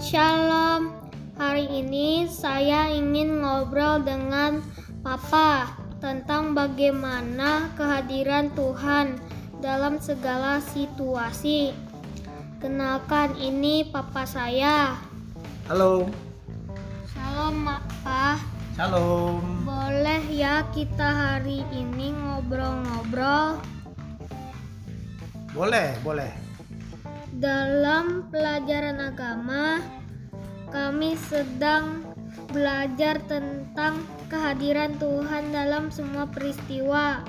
Shalom. Hari ini saya ingin ngobrol dengan Papa tentang bagaimana kehadiran Tuhan dalam segala situasi. Kenalkan ini Papa saya. Halo. Shalom, Papa. Shalom. Boleh ya kita hari ini ngobrol-ngobrol? Boleh, boleh. Dalam pelajaran agama, kami sedang belajar tentang kehadiran Tuhan dalam semua peristiwa.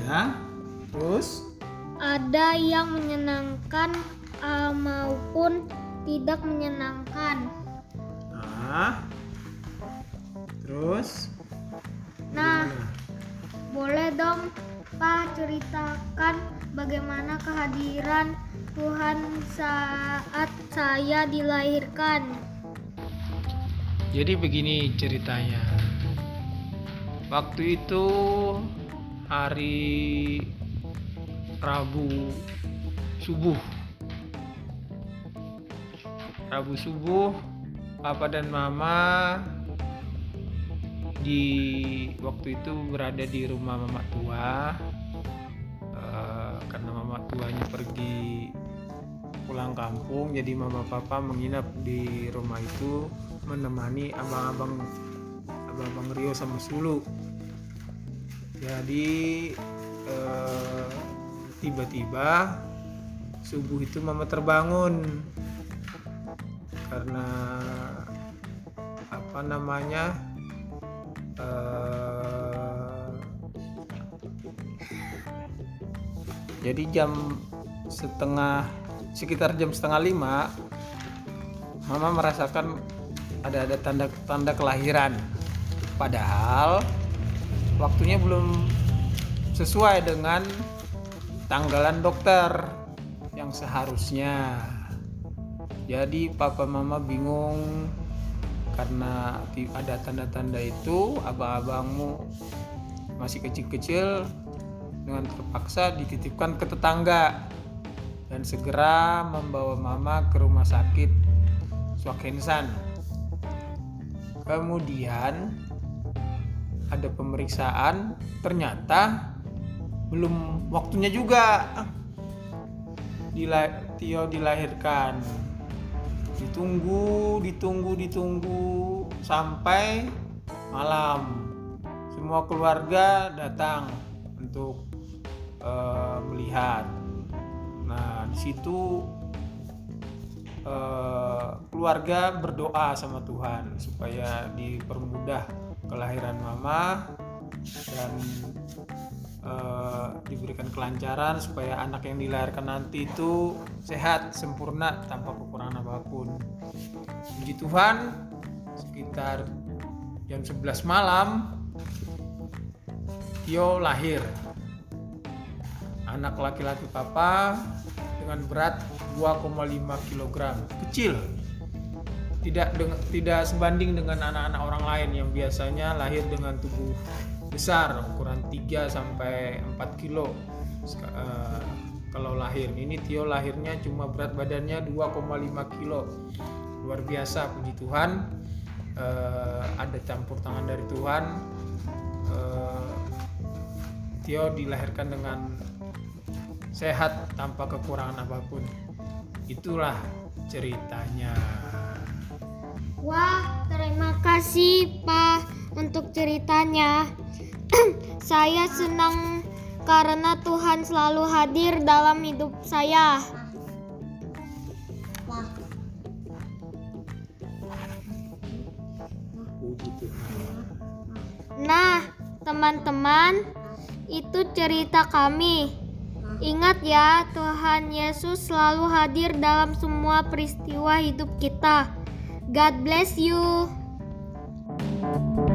Ya. Terus? Ada yang menyenangkan uh, maupun tidak menyenangkan. Nah. Terus? Nah, Gimana? boleh dong Pak ceritakan bagaimana kehadiran Tuhan saat saya dilahirkan. Jadi begini ceritanya. Waktu itu hari Rabu subuh. Rabu subuh, Papa dan Mama di waktu itu berada di rumah Mama tua. Eh, karena Mama tuanya pergi pulang kampung jadi Mama Papa menginap di rumah itu menemani abang-abang abang-abang Rio sama Sulu. Jadi eh, tiba-tiba subuh itu Mama terbangun. Karena apa namanya eh, jadi jam setengah sekitar jam setengah lima mama merasakan ada ada tanda tanda kelahiran. Padahal waktunya belum sesuai dengan tanggalan dokter yang seharusnya. Jadi papa mama bingung karena ada tanda-tanda itu abang-abangmu masih kecil-kecil dengan terpaksa dititipkan ke tetangga dan segera membawa mama ke rumah sakit Swakensan. Kemudian ada pemeriksaan, ternyata belum waktunya juga Dila- Tio dilahirkan. Ditunggu, ditunggu, ditunggu sampai malam. Semua keluarga datang untuk eh, melihat. Nah, di situ eh, keluarga berdoa sama Tuhan supaya dipermudah kelahiran mama dan eh, diberikan kelancaran supaya anak yang dilahirkan nanti itu sehat, sempurna tanpa kekurangan apa pun. Puji Tuhan, sekitar jam 11 malam Tio lahir. Anak laki-laki papa dengan berat 2,5 kg kecil tidak dengan, tidak sebanding dengan anak-anak orang lain yang biasanya lahir dengan tubuh besar ukuran 3 sampai 4 kilo eh, kalau lahir ini Tio lahirnya cuma berat badannya 2,5 kilo luar biasa puji Tuhan Eh, ada campur tangan dari Tuhan Eh, Tio dilahirkan dengan sehat tanpa kekurangan apa pun. Itulah ceritanya. Kasih Pak untuk ceritanya. saya senang karena Tuhan selalu hadir dalam hidup saya. Nah, teman-teman, itu cerita kami. Ingat ya, Tuhan Yesus selalu hadir dalam semua peristiwa hidup kita. God bless you. you